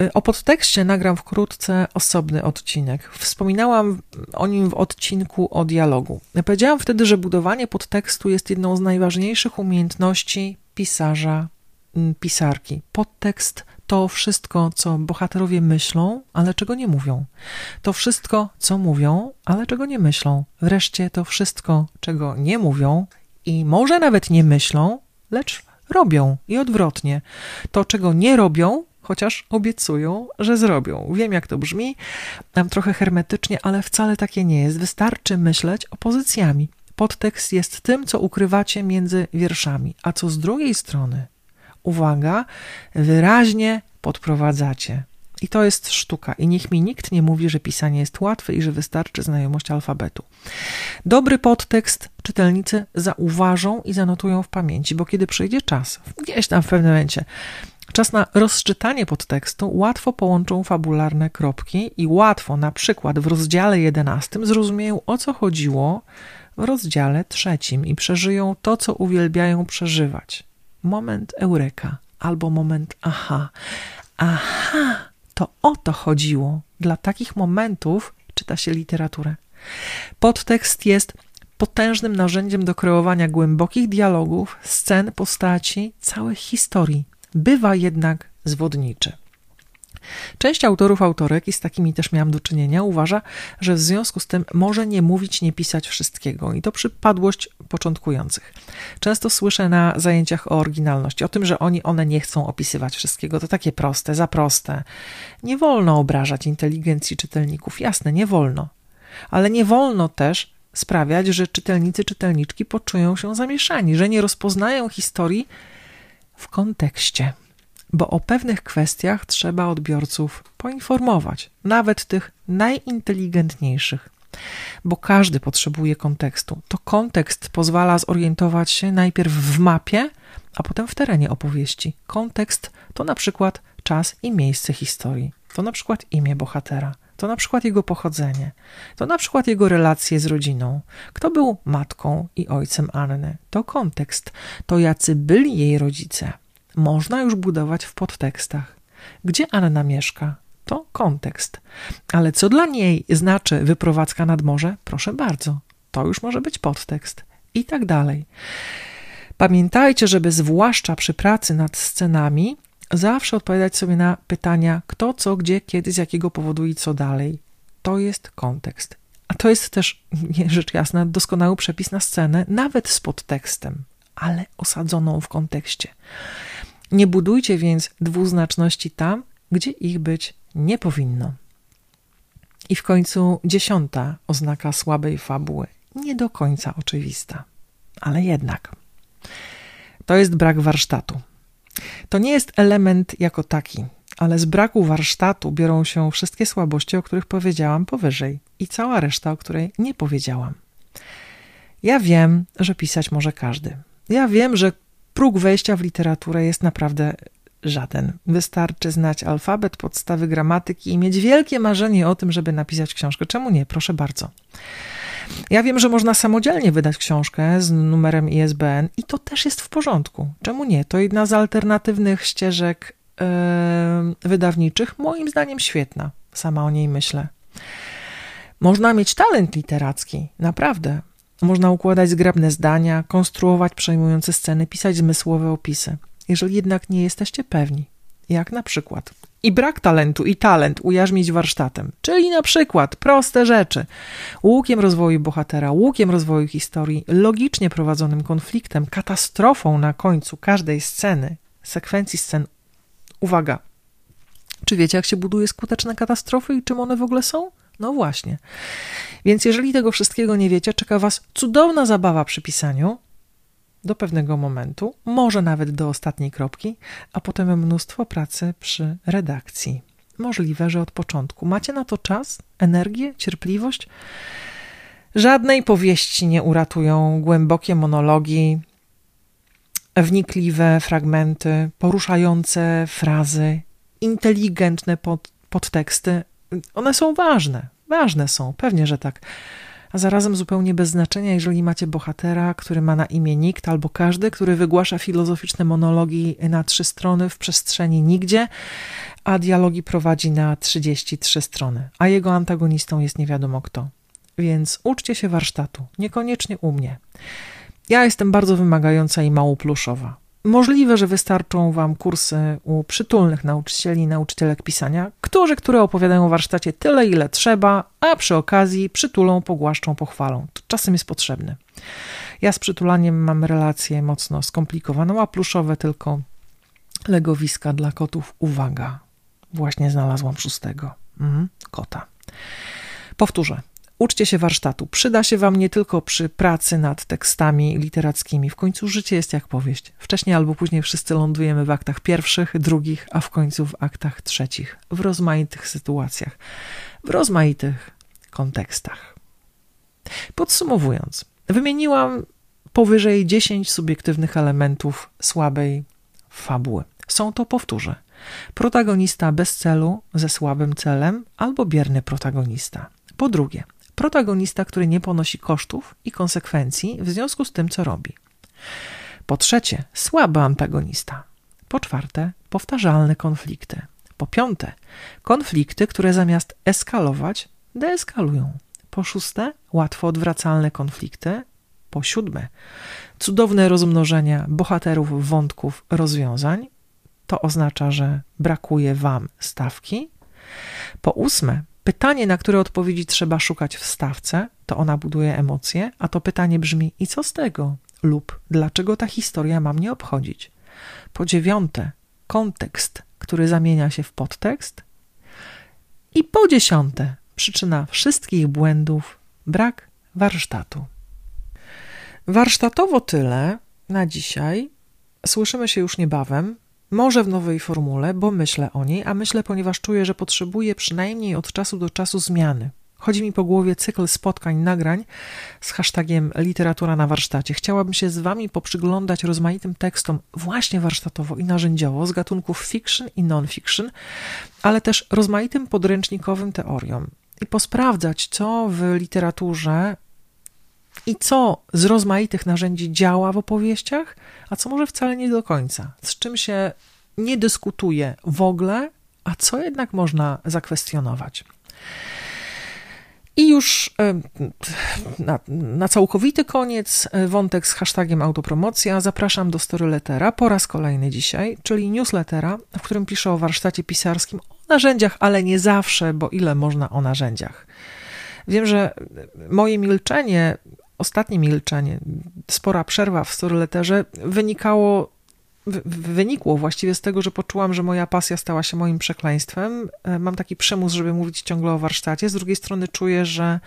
Y, o podtekście nagram wkrótce osobny odcinek. Wspominałam o nim w odcinku o dialogu. Powiedziałam wtedy, że budowanie podtekstu jest jedną z najważniejszych umiejętności pisarza, mm, pisarki. Podtekst to wszystko, co bohaterowie myślą, ale czego nie mówią. To wszystko, co mówią, ale czego nie myślą. Wreszcie to wszystko, czego nie mówią i może nawet nie myślą, lecz robią i odwrotnie. To, czego nie robią, chociaż obiecują, że zrobią. Wiem, jak to brzmi, nam trochę hermetycznie, ale wcale takie nie jest. Wystarczy myśleć opozycjami. Podtekst jest tym, co ukrywacie między wierszami, a co z drugiej strony uwaga, wyraźnie podprowadzacie. I to jest sztuka. I niech mi nikt nie mówi, że pisanie jest łatwe i że wystarczy znajomość alfabetu. Dobry podtekst czytelnicy zauważą i zanotują w pamięci, bo kiedy przyjdzie czas, gdzieś tam w pewnym momencie, czas na rozczytanie podtekstu, łatwo połączą fabularne kropki i łatwo na przykład w rozdziale 11 zrozumieją o co chodziło w rozdziale trzecim i przeżyją to, co uwielbiają przeżywać moment eureka albo moment aha. Aha, to o to chodziło. Dla takich momentów czyta się literaturę. Podtekst jest potężnym narzędziem do kreowania głębokich dialogów, scen, postaci, całych historii. Bywa jednak zwodniczy. Część autorów, autorek, i z takimi też miałam do czynienia, uważa, że w związku z tym może nie mówić, nie pisać wszystkiego. I to przypadłość początkujących. Często słyszę na zajęciach o oryginalności, o tym, że oni, one nie chcą opisywać wszystkiego. To takie proste, za proste. Nie wolno obrażać inteligencji czytelników. Jasne, nie wolno. Ale nie wolno też sprawiać, że czytelnicy, czytelniczki poczują się zamieszani, że nie rozpoznają historii w kontekście bo o pewnych kwestiach trzeba odbiorców poinformować, nawet tych najinteligentniejszych. Bo każdy potrzebuje kontekstu. To kontekst pozwala zorientować się najpierw w mapie, a potem w terenie opowieści. Kontekst to na przykład czas i miejsce historii, to na przykład imię bohatera, to na przykład jego pochodzenie, to na przykład jego relacje z rodziną, kto był matką i ojcem Anny, to kontekst, to jacy byli jej rodzice, można już budować w podtekstach. Gdzie Anna mieszka? to kontekst. Ale co dla niej znaczy wyprowadzka nad morze? Proszę bardzo, to już może być podtekst i tak dalej. Pamiętajcie, żeby zwłaszcza przy pracy nad scenami zawsze odpowiadać sobie na pytania kto, co, gdzie, kiedy, z jakiego powodu i co dalej. To jest kontekst. A to jest też, rzecz jasna, doskonały przepis na scenę, nawet z podtekstem, ale osadzoną w kontekście. Nie budujcie więc dwuznaczności tam, gdzie ich być nie powinno. I w końcu dziesiąta oznaka słabej fabuły, nie do końca oczywista, ale jednak. To jest brak warsztatu. To nie jest element jako taki, ale z braku warsztatu biorą się wszystkie słabości, o których powiedziałam powyżej i cała reszta, o której nie powiedziałam. Ja wiem, że pisać może każdy. Ja wiem, że próg wejścia w literaturę jest naprawdę żaden. Wystarczy znać alfabet, podstawy gramatyki i mieć wielkie marzenie o tym, żeby napisać książkę. Czemu nie? Proszę bardzo. Ja wiem, że można samodzielnie wydać książkę z numerem ISBN i to też jest w porządku. Czemu nie? To jedna z alternatywnych ścieżek yy, wydawniczych, moim zdaniem świetna. Sama o niej myślę. Można mieć talent literacki, naprawdę. Można układać zgrabne zdania, konstruować przejmujące sceny, pisać zmysłowe opisy. Jeżeli jednak nie jesteście pewni, jak na przykład i brak talentu i talent ujarzmić warsztatem, czyli na przykład proste rzeczy, łukiem rozwoju bohatera, łukiem rozwoju historii, logicznie prowadzonym konfliktem, katastrofą na końcu każdej sceny, sekwencji scen. Uwaga, czy wiecie, jak się buduje skuteczne katastrofy i czym one w ogóle są? No właśnie. Więc jeżeli tego wszystkiego nie wiecie, czeka Was cudowna zabawa przy pisaniu do pewnego momentu, może nawet do ostatniej kropki, a potem mnóstwo pracy przy redakcji. Możliwe, że od początku. Macie na to czas, energię, cierpliwość? Żadnej powieści nie uratują głębokie monologi, wnikliwe fragmenty, poruszające frazy, inteligentne pod, podteksty. One są ważne, ważne są, pewnie, że tak. A zarazem zupełnie bez znaczenia, jeżeli macie bohatera, który ma na imię nikt, albo każdy, który wygłasza filozoficzne monologi na trzy strony w przestrzeni nigdzie, a dialogi prowadzi na 33 strony, a jego antagonistą jest nie wiadomo kto. Więc uczcie się warsztatu, niekoniecznie u mnie. Ja jestem bardzo wymagająca i mało pluszowa. Możliwe, że wystarczą Wam kursy u przytulnych nauczycieli i nauczycielek pisania, którzy, które opowiadają o warsztacie tyle, ile trzeba, a przy okazji przytulą, pogłaszczą, pochwalą. To czasem jest potrzebny. Ja z przytulaniem mam relację mocno skomplikowaną, a pluszowe tylko legowiska dla kotów. Uwaga, właśnie znalazłam szóstego. Mhm, kota. Powtórzę. Uczcie się warsztatu. Przyda się Wam nie tylko przy pracy nad tekstami literackimi. W końcu życie jest jak powieść. Wcześniej albo później wszyscy lądujemy w aktach pierwszych, drugich, a w końcu w aktach trzecich. W rozmaitych sytuacjach, w rozmaitych kontekstach. Podsumowując, wymieniłam powyżej 10 subiektywnych elementów słabej fabuły. Są to, powtórzę, protagonista bez celu, ze słabym celem, albo bierny protagonista. Po drugie, protagonista, który nie ponosi kosztów i konsekwencji w związku z tym, co robi. Po trzecie, słaby antagonista. Po czwarte, powtarzalne konflikty. Po piąte, konflikty, które zamiast eskalować, deeskalują. Po szóste, łatwo odwracalne konflikty. Po siódme, cudowne rozmnożenie bohaterów, wątków, rozwiązań. To oznacza, że brakuje wam stawki. Po ósme, Pytanie, na które odpowiedzi trzeba szukać w stawce, to ona buduje emocje, a to pytanie brzmi: i co z tego? Lub dlaczego ta historia ma mnie obchodzić? Po dziewiąte, kontekst, który zamienia się w podtekst. I po dziesiąte, przyczyna wszystkich błędów brak warsztatu. Warsztatowo tyle na dzisiaj. Słyszymy się już niebawem. Może w nowej formule, bo myślę o niej, a myślę, ponieważ czuję, że potrzebuję przynajmniej od czasu do czasu zmiany. Chodzi mi po głowie cykl spotkań, nagrań z hashtagiem literatura na warsztacie. Chciałabym się z Wami poprzyglądać rozmaitym tekstom, właśnie warsztatowo i narzędziowo, z gatunków fiction i non-fiction, ale też rozmaitym podręcznikowym teoriom i posprawdzać, co w literaturze i co z rozmaitych narzędzi działa w opowieściach, a co może wcale nie do końca, z czym się nie dyskutuje w ogóle, a co jednak można zakwestionować. I już e, na, na, całkowity koniec e, wątek z hashtagiem autopromocja. Zapraszam do Storylettera po raz kolejny dzisiaj, czyli newslettera, w którym piszę o warsztacie pisarskim, o narzędziach, ale nie zawsze, bo ile można o narzędziach. Wiem, że moje milczenie, ostatnie milczenie, spora przerwa w Storyletterze wynikało wynikło właściwie z tego, że poczułam, że moja pasja stała się moim przekleństwem. E, mam taki przymus, żeby mówić ciągle o warsztacie. Z drugiej strony czuję, że,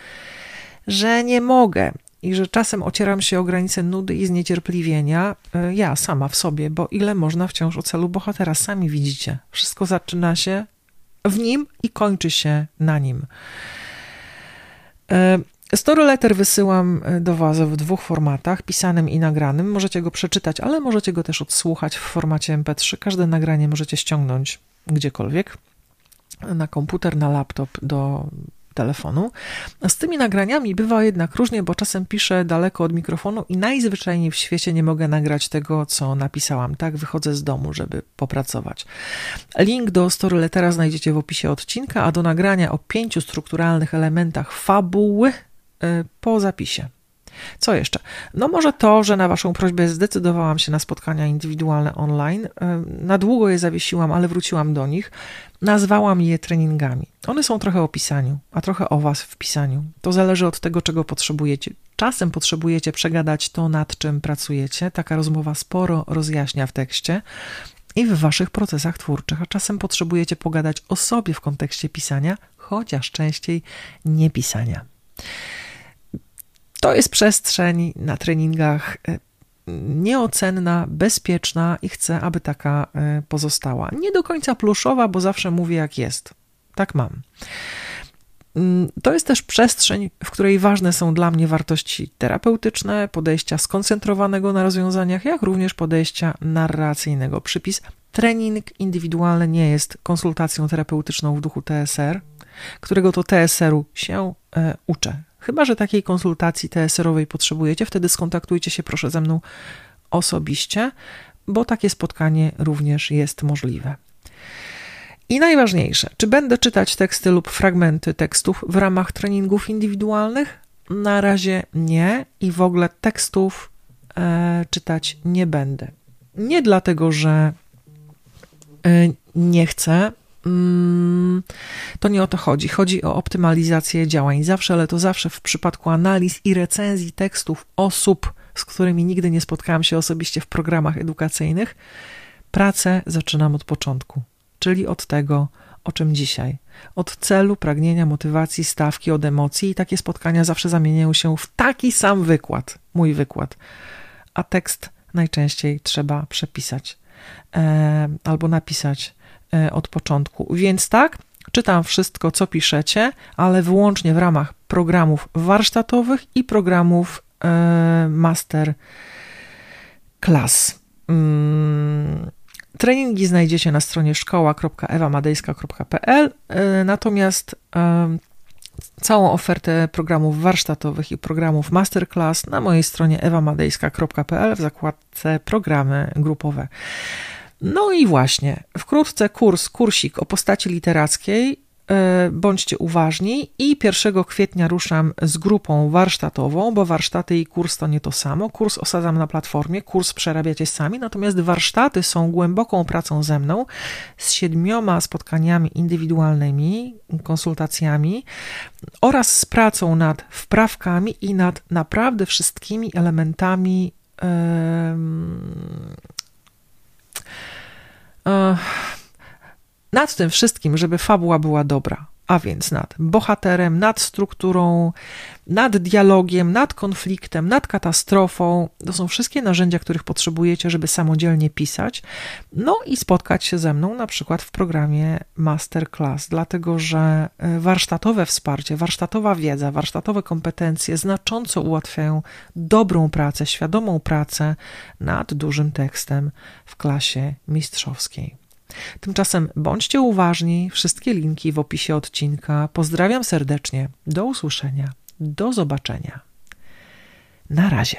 że nie mogę i że czasem ocieram się o granice nudy i zniecierpliwienia. E, ja sama w sobie, bo ile można wciąż o celu bohatera, sami widzicie. Wszystko zaczyna się w nim i kończy się na nim. E, Story letter wysyłam e, do Was w dwóch formatach, pisanym i nagranym. Możecie go przeczytać, ale możecie go też odsłuchać w formacie MP3. Każde nagranie możecie ściągnąć gdziekolwiek, na komputer, na laptop, do telefonu. Z tymi nagraniami bywa jednak różnie, bo czasem piszę daleko od mikrofonu i najzwyczajniej w świecie nie mogę nagrać tego, co napisałam. Tak wychodzę z domu, żeby popracować. Link do Storylettera znajdziecie w opisie odcinka, a do nagrania o pięciu strukturalnych elementach fabuły po zapisie. Co jeszcze? No może to, że na Waszą prośbę zdecydowałam się na spotkania indywidualne online. Y, na długo je zawiesiłam, ale wróciłam do nich. Nazwałam je treningami. One są trochę o pisaniu, a trochę o Was w pisaniu. To zależy od tego, czego potrzebujecie. Czasem potrzebujecie przegadać to, nad czym pracujecie. Taka rozmowa sporo rozjaśnia w tekście i w Waszych procesach twórczych, a czasem potrzebujecie pogadać o sobie w kontekście pisania, chociaż częściej nie pisania. To jest przestrzeń na treningach e, nieocenna, bezpieczna i chcę, aby taka e, pozostała. Nie do końca pluszowa, bo zawsze mówię jak jest. Tak mam. Mm, to jest też przestrzeń, w której ważne są dla mnie wartości terapeutyczne, podejścia skoncentrowanego na rozwiązaniach, jak również podejścia narracyjnego. Przypis trening indywidualny nie jest konsultacją terapeutyczną w duchu TSR, którego to TSR-u się e, uczę. Chyba, że takiej konsultacji TSR-owej potrzebujecie, wtedy skontaktujcie się proszę ze mną osobiście, bo takie spotkanie również jest możliwe. I najważniejsze, czy będę czytać teksty lub fragmenty tekstów w ramach treningów indywidualnych? Na razie nie i w ogóle tekstów e, czytać nie będę. Nie dlatego, że e, nie chcę, to nie o to chodzi. Chodzi o optymalizację działań. Zawsze, ale to zawsze w przypadku analiz i recenzji tekstów osób, z którymi nigdy nie spotkałam się osobiście w programach edukacyjnych, pracę zaczynam od początku, czyli od tego, o czym dzisiaj. Od celu, pragnienia, motywacji, stawki, od emocji i takie spotkania zawsze zamieniają się w taki sam wykład, mój wykład. A tekst najczęściej trzeba przepisać e, albo napisać od początku. Więc tak, czytam wszystko, co piszecie, ale wyłącznie w ramach programów warsztatowych i programów e, master class. Mm, treningi znajdziecie na stronie szkoła.ewamadejska.pl, e, natomiast całą ofertę programów warsztatowych i programów masterclass na mojej stronie ewamadejska.pl w zakładce programy grupowe. No i właśnie, wkrótce kurs, kursik o postaci literackiej. E, bądźcie uważni i 1 kwietnia ruszam z grupą warsztatową, bo warsztaty i kurs to nie to samo. Kurs osadzam na platformie, kurs przerabiacie sami, natomiast warsztaty są głęboką pracą ze mną z siedmioma spotkaniami indywidualnymi, konsultacjami oraz z pracą nad wprawkami i nad naprawdę wszystkimi elementami. Nad tym wszystkim, żeby fabuła była dobra, a więc nad bohaterem, nad strukturą, nad dialogiem, nad konfliktem, nad katastrofą. To są wszystkie narzędzia, których potrzebujecie, żeby samodzielnie pisać. No i spotkać się ze mną na przykład w programie Masterclass, dlatego że e, warsztatowe wsparcie, warsztatowa wiedza, warsztatowe kompetencje znacząco ułatwiają dobrą pracę, świadomą pracę nad dużym tekstem w klasie mistrzowskiej. Tymczasem bądźcie uważni, wszystkie linki w opisie odcinka. Pozdrawiam serdecznie. Do usłyszenia. Do zobaczenia. Na razie.